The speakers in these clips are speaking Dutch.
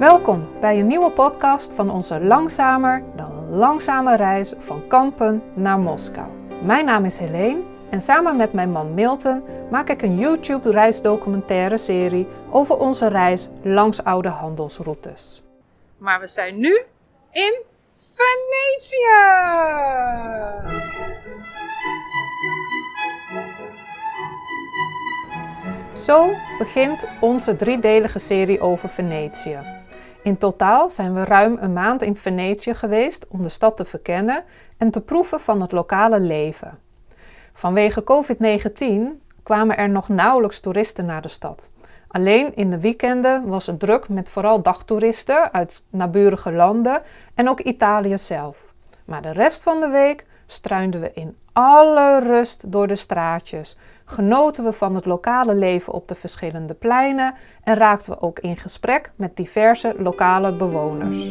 Welkom bij een nieuwe podcast van onze langzamer dan langzame reis van Kampen naar Moskou. Mijn naam is Helene en samen met mijn man Milton maak ik een YouTube reisdocumentaire serie over onze reis langs oude handelsroutes. Maar we zijn nu in Venetië! Zo begint onze driedelige serie over Venetië. In totaal zijn we ruim een maand in Venetië geweest om de stad te verkennen en te proeven van het lokale leven. Vanwege COVID-19 kwamen er nog nauwelijks toeristen naar de stad. Alleen in de weekenden was het druk met vooral dagtoeristen uit naburige landen en ook Italië zelf. Maar de rest van de week struinden we in alle rust door de straatjes, genoten we van het lokale leven op de verschillende pleinen en raakten we ook in gesprek met diverse lokale bewoners.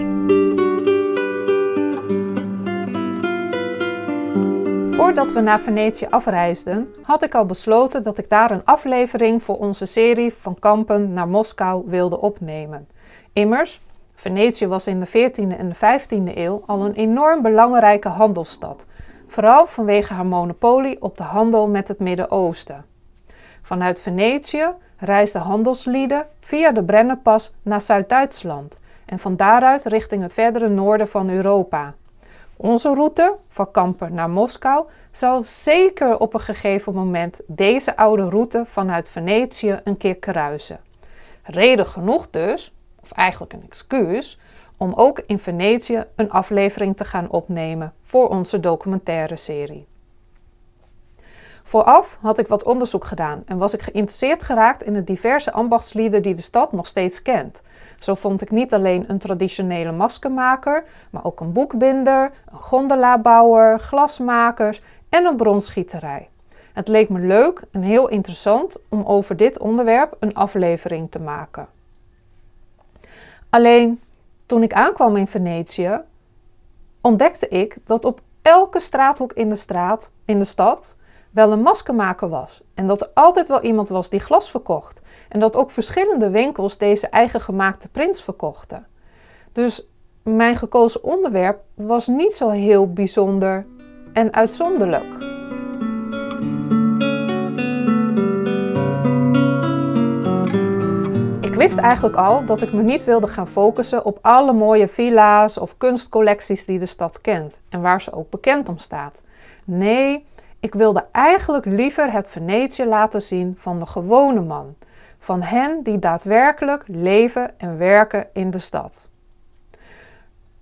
Voordat we naar Venetië afreisden, had ik al besloten dat ik daar een aflevering voor onze serie van kampen naar Moskou wilde opnemen. Immers, Venetië was in de 14e en de 15e eeuw al een enorm belangrijke handelsstad, vooral vanwege haar monopolie op de handel met het Midden-Oosten. Vanuit Venetië reisden handelslieden via de Brennerpas naar Zuid-Duitsland en van daaruit richting het verdere noorden van Europa. Onze route van Kampen naar Moskou zal zeker op een gegeven moment deze oude route vanuit Venetië een keer kruisen. Reden genoeg dus, of eigenlijk een excuus, om ook in Venetië een aflevering te gaan opnemen voor onze documentaire serie. Vooraf had ik wat onderzoek gedaan en was ik geïnteresseerd geraakt in de diverse ambachtslieden die de stad nog steeds kent. Zo vond ik niet alleen een traditionele maskenmaker, maar ook een boekbinder, een gondolabouwer, glasmakers en een bronsgieterij. Het leek me leuk en heel interessant om over dit onderwerp een aflevering te maken. Alleen toen ik aankwam in Venetië, ontdekte ik dat op elke straathoek in de, straat, in de stad wel een maskenmaker was. En dat er altijd wel iemand was die glas verkocht. En dat ook verschillende winkels deze eigen gemaakte prints verkochten. Dus mijn gekozen onderwerp was niet zo heel bijzonder en uitzonderlijk. Wist eigenlijk al dat ik me niet wilde gaan focussen op alle mooie villa's of kunstcollecties die de stad kent en waar ze ook bekend om staat. Nee, ik wilde eigenlijk liever het Venetië laten zien van de gewone man, van hen die daadwerkelijk leven en werken in de stad.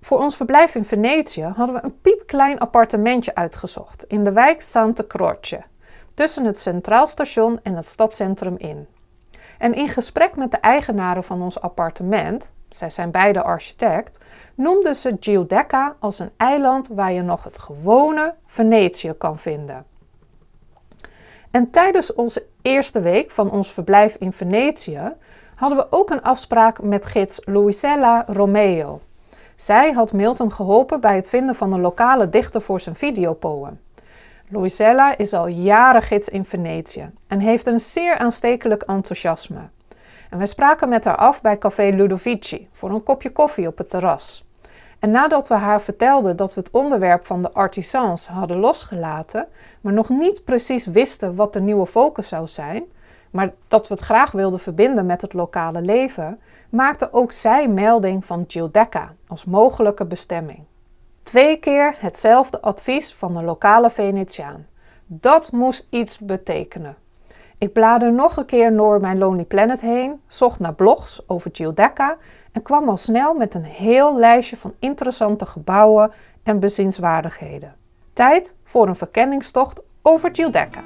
Voor ons verblijf in Venetië hadden we een piepklein appartementje uitgezocht in de wijk Santa Croce, tussen het Centraal Station en het stadscentrum in. En in gesprek met de eigenaren van ons appartement, zij zijn beide architect, noemden ze Giudecca als een eiland waar je nog het gewone Venetië kan vinden. En tijdens onze eerste week van ons verblijf in Venetië hadden we ook een afspraak met gids Luisella Romeo. Zij had Milton geholpen bij het vinden van een lokale dichter voor zijn videopoem. Luisella is al jaren gids in Venetië en heeft een zeer aanstekelijk enthousiasme. En wij spraken met haar af bij Café Ludovici voor een kopje koffie op het terras. En nadat we haar vertelden dat we het onderwerp van de artisans hadden losgelaten, maar nog niet precies wisten wat de nieuwe focus zou zijn, maar dat we het graag wilden verbinden met het lokale leven, maakte ook zij melding van Giudecca als mogelijke bestemming. Twee keer hetzelfde advies van de lokale Venetiaan. Dat moest iets betekenen. Ik blader nog een keer door mijn Lonely Planet heen, zocht naar blogs over Giudecca en kwam al snel met een heel lijstje van interessante gebouwen en bezienswaardigheden. Tijd voor een verkenningstocht over Giudecca.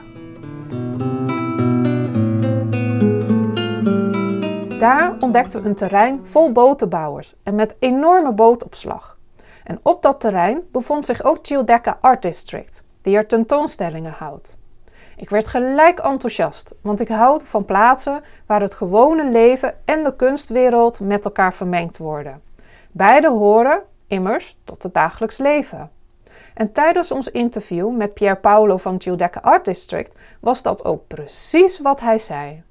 Daar ontdekten we een terrein vol botenbouwers en met enorme bootopslag. En op dat terrein bevond zich ook Giudecca Art District, die er tentoonstellingen houdt. Ik werd gelijk enthousiast, want ik houd van plaatsen waar het gewone leven en de kunstwereld met elkaar vermengd worden. Beide horen immers tot het dagelijks leven. En tijdens ons interview met Pier Paolo van Giudecca Art District was dat ook precies wat hij zei.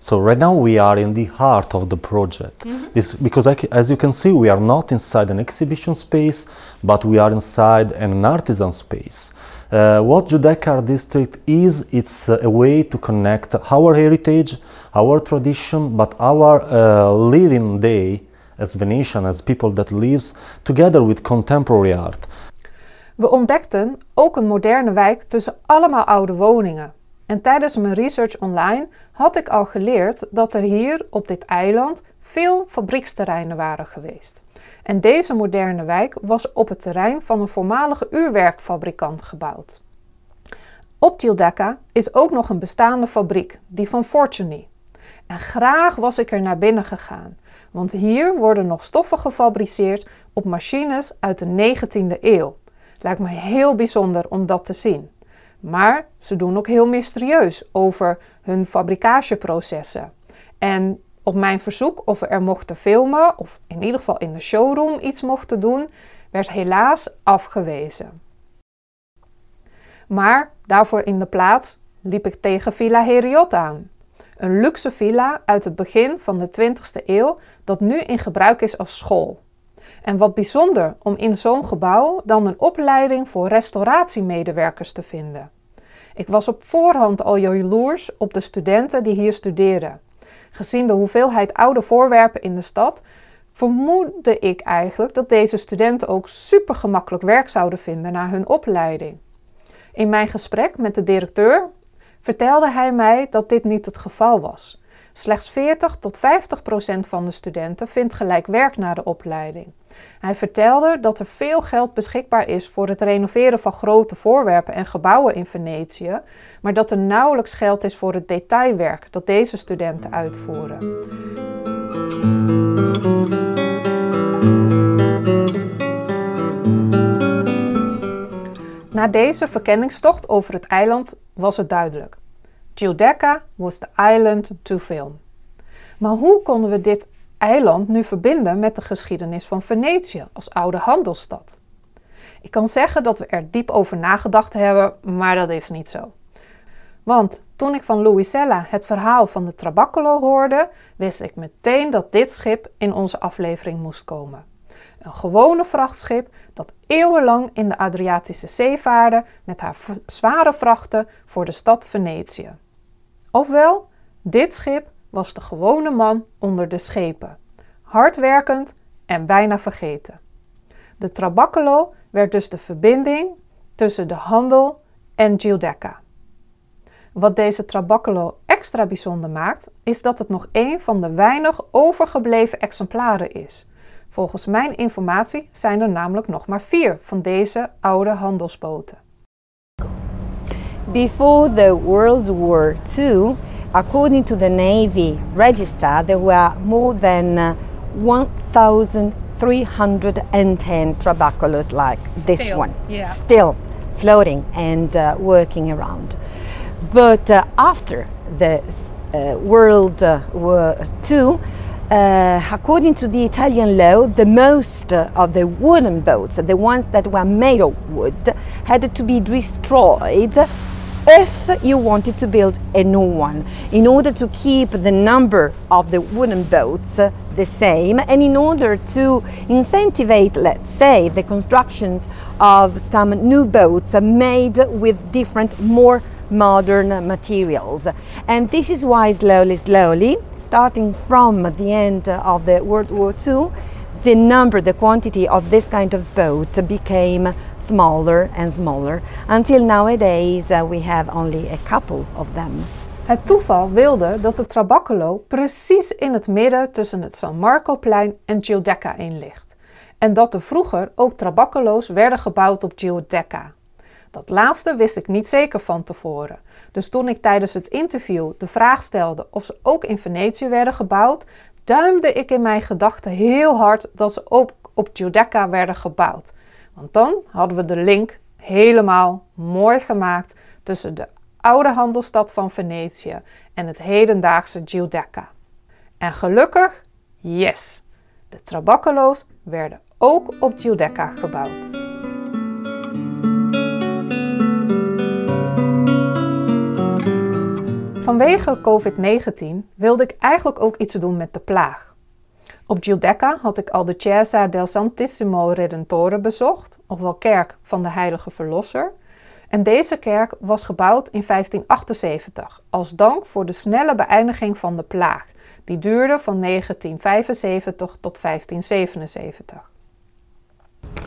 So right now we are in the heart of the project. This, because as you can see, we are not inside an exhibition space, but we are inside an artisan space. Uh, what Giudecca Art District is, it's a way to connect our heritage, our tradition, but our uh, living day as Venetian, as people that lives together with contemporary art. We ontdekten ook een moderne wijk tussen allemaal oude woningen. En tijdens mijn research online had ik al geleerd dat er hier op dit eiland veel fabrieksterreinen waren geweest. En deze moderne wijk was op het terrein van een voormalige uurwerkfabrikant gebouwd. Op Giudecca is ook nog een bestaande fabriek, die van Fortuny. En graag was ik er naar binnen gegaan, want hier worden nog stoffen gefabriceerd op machines uit de 19e eeuw. Lijkt me heel bijzonder om dat te zien. Maar ze doen ook heel mysterieus over hun fabrikageprocessen. En op mijn verzoek of we er mochten filmen, of in ieder geval in de showroom iets mochten doen, werd helaas afgewezen. Maar daarvoor in de plaats liep ik tegen Villa Heriot aan. Een luxe villa uit het begin van de 20e eeuw dat nu in gebruik is als school. En wat bijzonder om in zo'n gebouw dan een opleiding voor restauratiemedewerkers te vinden. Ik was op voorhand al jaloers op de studenten die hier studeren. Gezien de hoeveelheid oude voorwerpen in de stad, vermoedde ik eigenlijk dat deze studenten ook super gemakkelijk werk zouden vinden na hun opleiding. In mijn gesprek met de directeur vertelde hij mij dat dit niet het geval was. Slechts 40 tot 50 procent van de studenten vindt gelijk werk na de opleiding. Hij vertelde dat er veel geld beschikbaar is voor het renoveren van grote voorwerpen en gebouwen in Venetië, maar dat er nauwelijks geld is voor het detailwerk dat deze studenten uitvoeren. Na deze verkenningstocht over het eiland was het duidelijk. Giudecca was the island to film. Maar hoe konden we dit eiland nu verbinden met de geschiedenis van Venetië als oude handelsstad? Ik kan zeggen dat we er diep over nagedacht hebben, maar dat is niet zo. Want toen ik van Luisella het verhaal van de Trabacolo hoorde, wist ik meteen dat dit schip in onze aflevering moest komen. Een gewone vrachtschip dat eeuwenlang in de Adriatische Zee vaarde met haar zware vrachten voor de stad Venetië. Ofwel, dit schip was de gewone man onder de schepen, hardwerkend en bijna vergeten. De Trabacolo werd dus de verbinding tussen de handel en Giudecca. Wat deze Trabacolo extra bijzonder maakt, is dat het nog een van de weinig overgebleven exemplaren is. Volgens mijn informatie zijn er namelijk nog maar vier van deze oude handelsboten. Before the World War II, according to the Navy register, there were more than uh, 1,310 trabaculos like this Still, one, yeah. still floating and uh, working around. But uh, after the uh, World uh, War II, uh, according to the Italian law, the most uh, of the wooden boats, the ones that were made of wood, had to be destroyed if you wanted to build a new one. In order to keep the number of the wooden boats uh, the same and in order to incentivize let's say the constructions of some new boats made with different more modern materials. And this is why slowly slowly starting from the end of the world war ii the number the quantity of this kind of boat became smaller and smaller until nowadays uh, we have only a couple of them. Het toeval wilde dat de Trabacolo precies in het midden tussen het San Marcoplein en Giudecca in ligt. En dat er vroeger ook Trabacolo's werden gebouwd op Giudecca. Dat laatste wist ik niet zeker van tevoren. Dus toen ik tijdens het interview de vraag stelde of ze ook in Venetië werden gebouwd, duimde ik in mijn gedachten heel hard dat ze ook op Giudecca werden gebouwd. Want dan hadden we de link helemaal mooi gemaakt tussen de oude handelsstad van Venetië en het hedendaagse Giudecca. En gelukkig, yes, de Trabacolo's werden ook op Giudecca gebouwd. Vanwege COVID-19 wilde ik eigenlijk ook iets doen met de plaag. Op Giudecca had ik al de Chiesa del Santissimo Redentore bezocht, ofwel kerk van de Heilige Verlosser. En deze kerk was gebouwd in 1578 als dank voor de snelle beëindiging van de plaag, die duurde van 1975 tot 1577.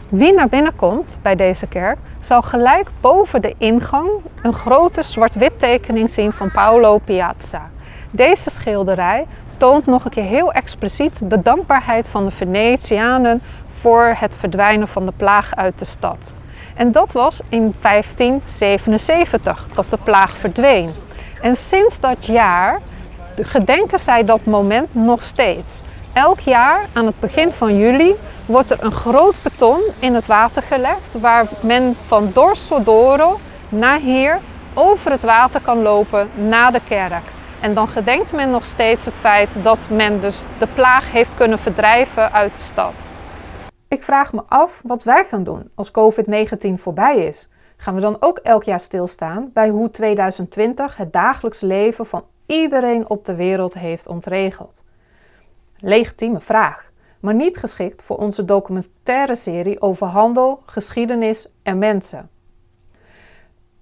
Wie naar binnen komt bij deze kerk, zal gelijk boven de ingang een grote zwart-wit tekening zien van Paolo Piazza. Deze schilderij toont nog een keer heel expliciet de dankbaarheid van de Venetianen voor het verdwijnen van de plaag uit de stad. En dat was in 1577 dat de plaag verdween. En sinds dat jaar gedenken zij dat moment nog steeds. Elk jaar aan het begin van juli wordt er een groot beton in het water gelegd waar men van Dorsodoro naar hier over het water kan lopen naar de kerk. En dan gedenkt men nog steeds het feit dat men dus de plaag heeft kunnen verdrijven uit de stad. Ik vraag me af wat wij gaan doen als COVID-19 voorbij is. Gaan we dan ook elk jaar stilstaan bij hoe 2020 het dagelijks leven van iedereen op de wereld heeft ontregeld? Legitieme vraag, maar niet geschikt voor onze documentaire serie over handel, geschiedenis en mensen.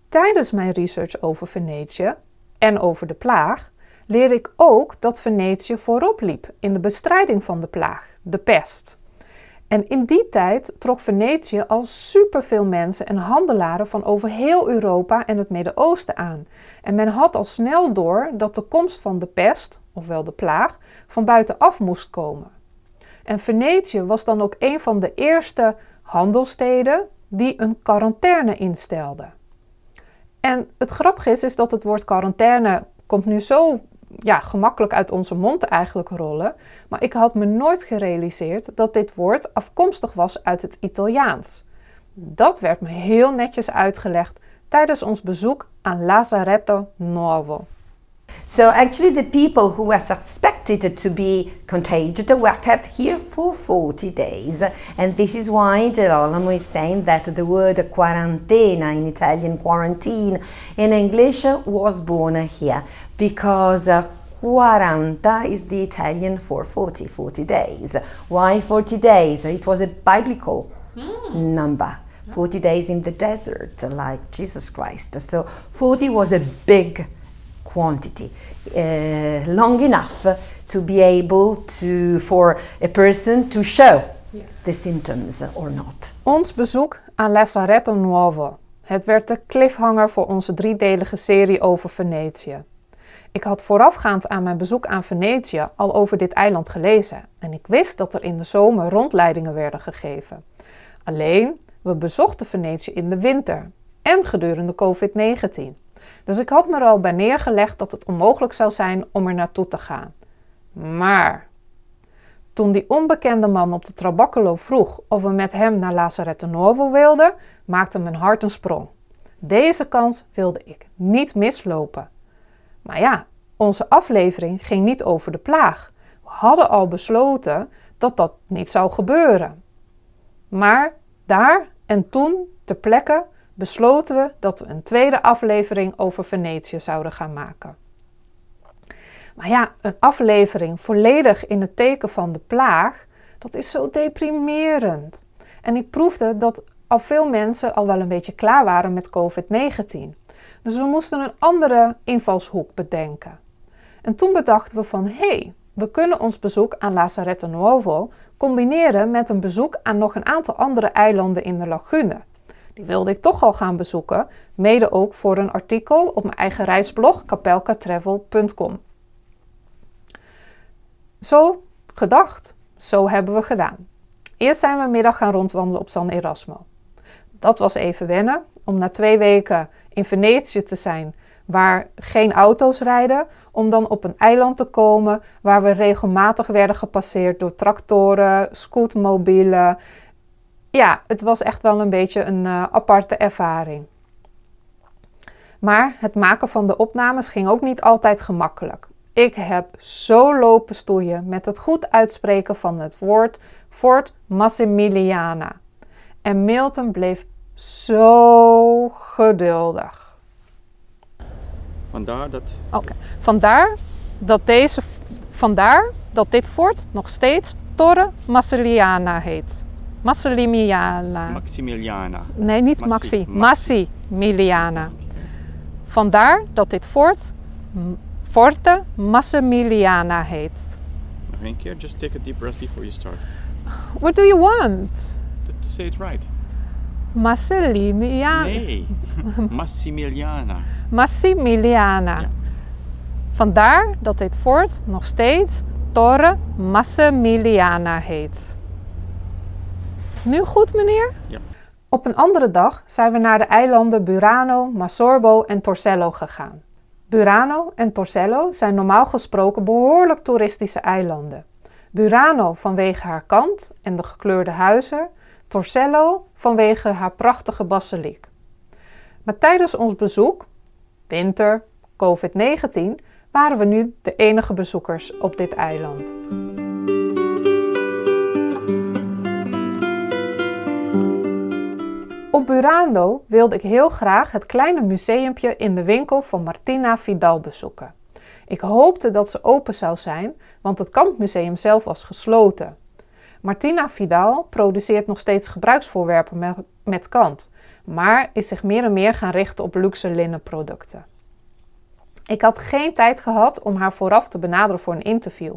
Tijdens mijn research over Venetië en over de plaag leerde ik ook dat Venetië voorop liep in de bestrijding van de plaag, de pest. En in die tijd trok Venetië al superveel mensen en handelaren van over heel Europa en het Midden-Oosten aan. En men had al snel door dat de komst van de pest, ofwel de plaag, van buitenaf moest komen. En Venetië was dan ook een van de eerste handelsteden die een quarantaine instelde. En het grappige is, is dat het woord quarantaine komt nu zo ja, gemakkelijk uit onze mond eigenlijk rollen. Maar ik had me nooit gerealiseerd dat dit woord afkomstig was uit het Italiaans. Dat werd me heel netjes uitgelegd tijdens ons bezoek aan Lazaretto Nuovo. So actually the people who were suspected to be contagious were kept here for 40 days. And this is why Gerolamo is saying that the word quarantena in Italian, quarantine in English was born here. Because uh, 40 is the Italian for 40, 40 days. Why 40 days? It was a biblical mm. number. 40 days in the desert, like Jesus Christ. So 40 was a big quantity, uh, long enough to be able to, for a person to show the symptoms or not. Ons bezoek aan Lazaretto Nuovo. Het werd de cliffhanger voor onze driedelige serie over Venetië. Ik had voorafgaand aan mijn bezoek aan Venetië al over dit eiland gelezen en ik wist dat er in de zomer rondleidingen werden gegeven. Alleen, we bezochten Venetië in de winter en gedurende COVID-19. Dus ik had me er al bij neergelegd dat het onmogelijk zou zijn om er naartoe te gaan. Maar toen die onbekende man op de Trabaccolo vroeg of we met hem naar Lazaretto Nuovo wilden, maakte mijn hart een sprong. Deze kans wilde ik niet mislopen. Maar ja, onze aflevering ging niet over de plaag. We hadden al besloten dat dat niet zou gebeuren. Maar daar en toen, ter plekke, besloten we dat we een tweede aflevering over Venetië zouden gaan maken. Maar ja, een aflevering volledig in het teken van de plaag, dat is zo deprimerend. En ik proefde dat al veel mensen al wel een beetje klaar waren met COVID-19. Dus we moesten een andere invalshoek bedenken. En toen bedachten we van hé, hey, we kunnen ons bezoek aan Lazaretto Nuovo combineren met een bezoek aan nog een aantal andere eilanden in de lagune. Die wilde ik toch al gaan bezoeken, mede ook voor een artikel op mijn eigen reisblog capelcatravel.com. Zo gedacht, zo hebben we gedaan. Eerst zijn we een middag gaan rondwandelen op San Erasmo. Dat was even wennen, om na twee weken in Venetië te zijn waar geen auto's rijden, om dan op een eiland te komen waar we regelmatig werden gepasseerd door tractoren, scootmobielen. Ja, het was echt wel een beetje een uh, aparte ervaring. Maar het maken van de opnames ging ook niet altijd gemakkelijk. Ik heb zo lopen stoeien met het goed uitspreken van het woord Fort Massimiliana. En Milton bleef zo geduldig. Vandaar dat. Oké. Vandaar dat deze vandaar dat dit fort nog steeds Torre Massiliana heet. Massimiliana. Maximiliana. Nee, niet Maxi. Massimiliana. Vandaar dat dit fort Forte Massimiliana heet. Nog één keer. Just take a deep breath before you start. What do you want? To, to say it right. Massimiliana. Nee. Massimiliana. Massimiliana. Ja. Vandaar dat dit fort nog steeds Torre Massimiliana heet. Nu goed, meneer? Ja. Op een andere dag zijn we naar de eilanden Burano, Masorbo en Torcello gegaan. Burano en Torcello zijn normaal gesproken behoorlijk toeristische eilanden. Burano vanwege haar kant en de gekleurde huizen, Torcello vanwege haar prachtige basiliek. Maar tijdens ons bezoek, winter, COVID-19, waren we nu de enige bezoekers op dit eiland. Op Burano wilde ik heel graag het kleine museumpje in de winkel van Martina Vidal bezoeken. Ik hoopte dat ze open zou zijn, want het kantmuseum zelf was gesloten. Martina Vidal produceert nog steeds gebruiksvoorwerpen met, met kant, maar is zich meer en meer gaan richten op luxe linnenproducten. Ik had geen tijd gehad om haar vooraf te benaderen voor een interview.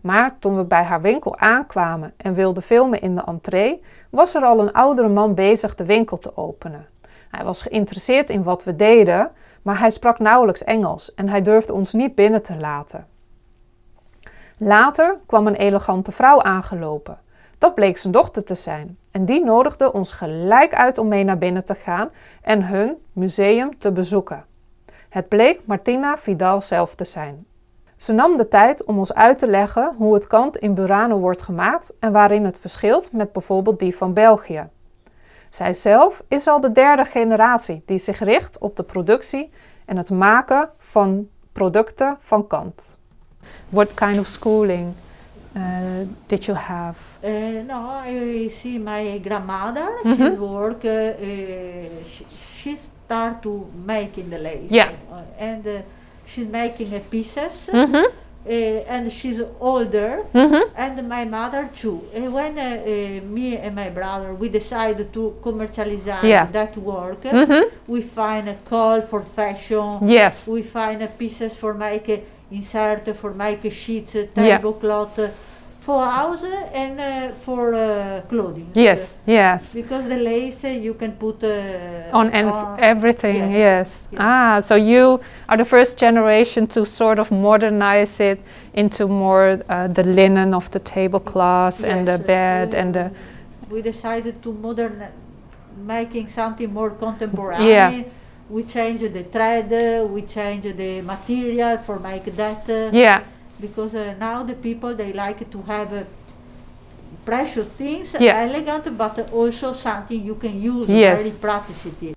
Maar toen we bij haar winkel aankwamen en wilden filmen in de entree, was er al een oudere man bezig de winkel te openen. Hij was geïnteresseerd in wat we deden, maar hij sprak nauwelijks Engels en hij durfde ons niet binnen te laten. Later kwam een elegante vrouw aangelopen. Dat bleek zijn dochter te zijn en die nodigde ons gelijk uit om mee naar binnen te gaan en hun museum te bezoeken. Het bleek Martina Vidal zelf te zijn. Ze nam de tijd om ons uit te leggen hoe het kant in Burano wordt gemaakt en waarin het verschilt met bijvoorbeeld die van België. Zij zelf is al de derde generatie die zich richt op de productie en het maken van producten van kant. What kind of schooling uh, did you have? Uh, no, I see my grandmother. She work. Uh, she, she start to making the lace. Yeah. Uh, and uh, she's making uh, pieces. Mhm. Uh, and she's older. Mhm. And my mother too. And when uh, me and my brother we decided to commercialize Yeah. that work, Mhm. we find a call for fashion. Yes. We find pieces for make insert for make sheets, uh, Yeah. For house and uh, for uh, clothing. Yes. Yes. Because the lace uh, you can put uh, On and everything. Yes. yes. Ah, so you are the first generation to sort of modernize it into more uh, the linen of the tablecloths and the bed and the We decided to modern, making something more contemporary. Yeah. We change the thread, uh, we change the material for make that. uh, yeah. Because uh, now the people they like to have uh, precious things, Yeah. elegant, but also something you can use Yes. very practicity.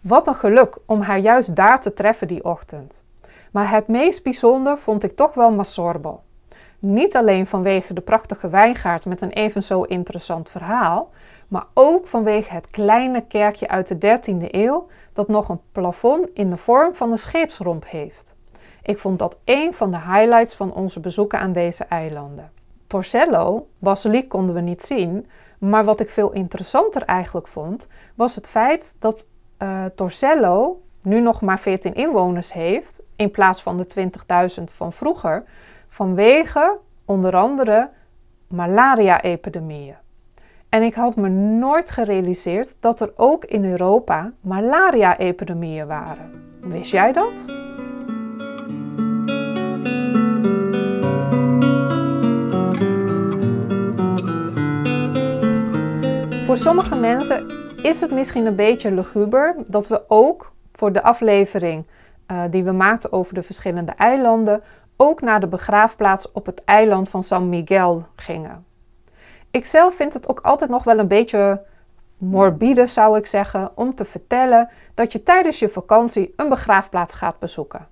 Wat een geluk om haar juist daar te treffen die ochtend. Maar het meest bijzonder vond ik toch wel Masorbo. Niet alleen vanwege de prachtige wijngaard met een even zo interessant verhaal, maar ook vanwege het kleine kerkje uit de 13e eeuw dat nog een plafond in de vorm van een scheepsromp heeft. Ik vond dat een van de highlights van onze bezoeken aan deze eilanden. Torcello, basiliek konden we niet zien, maar wat ik veel interessanter eigenlijk vond, was het feit dat eh, Torcello nu nog maar 14 inwoners heeft, in plaats van de 20.000 van vroeger, vanwege onder andere malaria-epidemieën. En ik had me nooit gerealiseerd dat er ook in Europa malaria-epidemieën waren. Wist jij dat? Voor sommige mensen is het misschien een beetje luguber dat we ook voor de aflevering eh, die we maakten over de verschillende eilanden ook naar de begraafplaats op het eiland van San Miguel gingen. Ik zelf vind het ook altijd nog wel een beetje morbide, zou ik zeggen, om te vertellen dat je tijdens je vakantie een begraafplaats gaat bezoeken.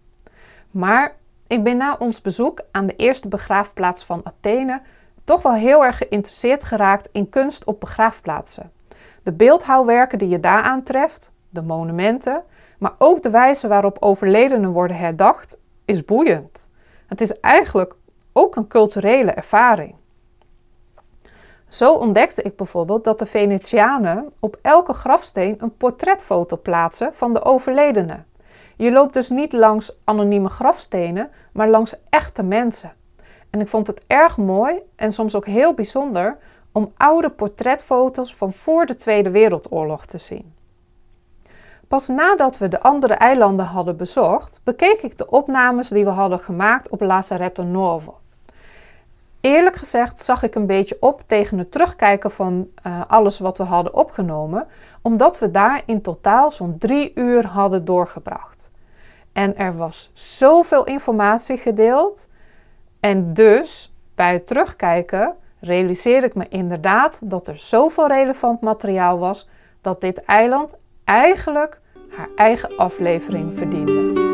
Maar ik ben na ons bezoek aan de eerste begraafplaats van Athene toch wel heel erg geïnteresseerd geraakt in kunst op begraafplaatsen. De beeldhouwwerken die je daar aantreft, de monumenten, Maar ook de wijze waarop overledenen worden herdacht is boeiend. Het is eigenlijk ook een culturele ervaring. Zo ontdekte ik bijvoorbeeld dat de Venetianen op elke grafsteen een portretfoto plaatsen van de overledene. Je loopt dus niet langs anonieme grafstenen, maar langs echte mensen. En ik vond het erg mooi en soms ook heel bijzonder om oude portretfoto's van voor de Tweede Wereldoorlog te zien. Pas nadat we de andere eilanden hadden bezocht, bekeek ik de opnames die we hadden gemaakt op Lazaretto Nuovo. Eerlijk gezegd zag ik een beetje op tegen het terugkijken van uh, alles wat we hadden opgenomen, omdat we daar in totaal zo'n drie uur hadden doorgebracht. En er was zoveel informatie gedeeld. En dus bij het terugkijken realiseerde ik me inderdaad dat er zoveel relevant materiaal was dat dit eiland eigenlijk haar eigen aflevering verdiende.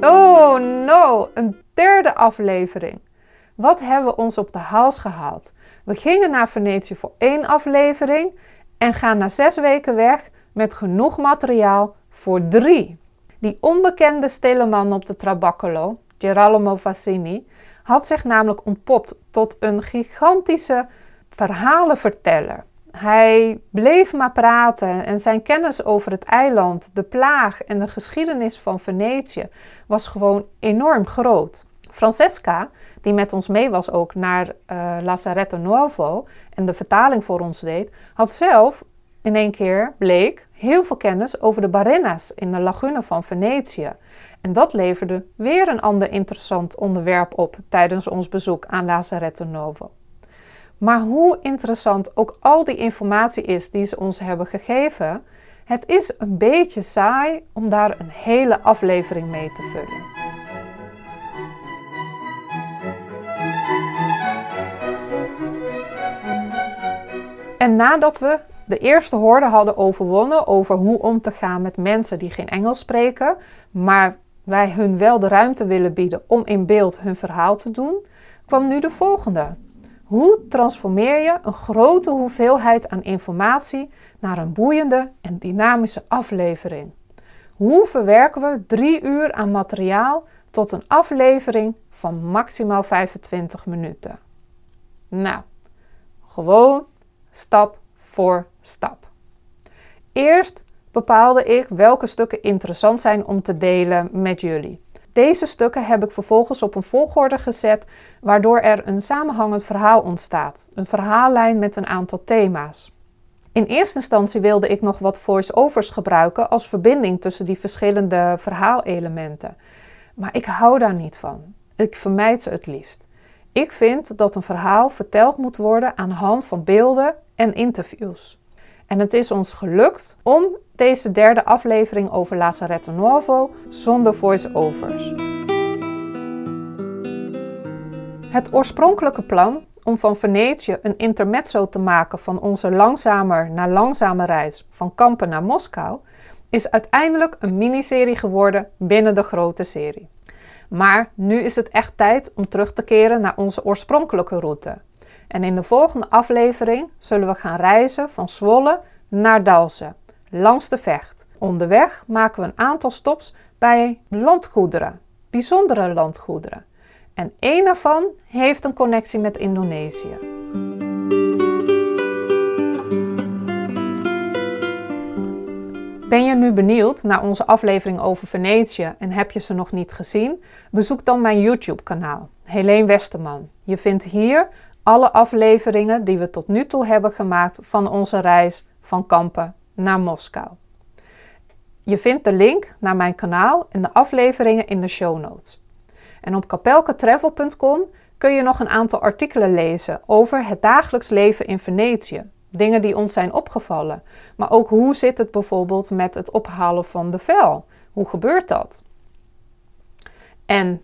Oh no, een derde aflevering. Wat hebben we ons op de hals gehaald? We gingen naar Venetië voor één aflevering en gaan na zes weken weg met genoeg materiaal voor drie. Die onbekende stille man op de Trabaccolo, Gerolamo Fassini, had zich namelijk ontpopt tot een gigantische verhalenverteller. Hij bleef maar praten en zijn kennis over het eiland, de plaag en de geschiedenis van Venetië was gewoon enorm groot. Francesca, die met ons mee was ook naar uh, Lazaretto Nuovo en de vertaling voor ons deed, had zelf in één keer, bleek, heel veel kennis over de Barenna's in de lagune van Venetië. En dat leverde weer een ander interessant onderwerp op tijdens ons bezoek aan Lazaretto Nuovo. Maar hoe interessant ook al die informatie is die ze ons hebben gegeven, het is een beetje saai om daar een hele aflevering mee te vullen. En nadat we de eerste hoorde hadden overwonnen over hoe om te gaan met mensen die geen Engels spreken, maar wij hun wel de ruimte willen bieden om in beeld hun verhaal te doen, kwam nu de volgende. Hoe transformeer je een grote hoeveelheid aan informatie naar een boeiende en dynamische aflevering? Hoe verwerken we drie uur aan materiaal tot een aflevering van maximaal 25 minuten? Nou, gewoon stap voor stap. Eerst bepaalde ik welke stukken interessant zijn om te delen met jullie. Deze stukken heb ik vervolgens op een volgorde gezet, waardoor er een samenhangend verhaal ontstaat. Een verhaallijn met een aantal thema's. In eerste instantie wilde ik nog wat voice-overs gebruiken als verbinding tussen die verschillende verhaalelementen. Maar ik hou daar niet van. Ik vermijd ze het liefst. Ik vind dat een verhaal verteld moet worden aan de hand van beelden en interviews. En het is ons gelukt om deze derde aflevering over Lazaretto Nuovo zonder voice-overs. Het oorspronkelijke plan om van Venetië een intermezzo te maken van onze langzamer naar langzame reis van Kampen naar Moskou is uiteindelijk een miniserie geworden binnen de grote serie. Maar nu is het echt tijd om terug te keren naar onze oorspronkelijke route. En in de volgende aflevering zullen we gaan reizen van Zwolle naar Dalsen, langs de Vecht. Onderweg maken we een aantal stops bij landgoederen, bijzondere landgoederen. En één daarvan heeft een connectie met Indonesië. Ben je nu benieuwd naar onze aflevering over Venetië en heb je ze nog niet gezien? Bezoek dan mijn YouTube-kanaal, Helene Westerman. Je vindt hier alle afleveringen die we tot nu toe hebben gemaakt van onze reis van Kampen naar Moskou. Je vindt de link naar mijn kanaal en de afleveringen in de show notes. En op kapelkatravel.com kun je nog een aantal artikelen lezen over het dagelijks leven in Venetië. Dingen die ons zijn opgevallen. Maar ook hoe zit het bijvoorbeeld met het ophalen van de vel? Hoe gebeurt dat? En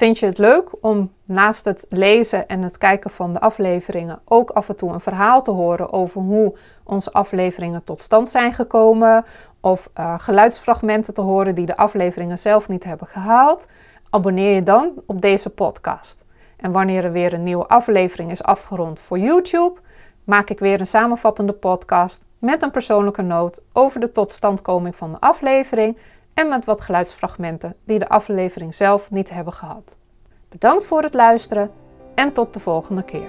Vind je het leuk om naast het lezen en het kijken van de afleveringen ook af en toe een verhaal te horen over hoe onze afleveringen tot stand zijn gekomen of uh, geluidsfragmenten te horen die de afleveringen zelf niet hebben gehaald? Abonneer je dan op deze podcast. En wanneer er weer een nieuwe aflevering is afgerond voor YouTube, maak ik weer een samenvattende podcast met een persoonlijke noot over de totstandkoming van de aflevering en met wat geluidsfragmenten die de aflevering zelf niet hebben gehad. Bedankt voor het luisteren en tot de volgende keer.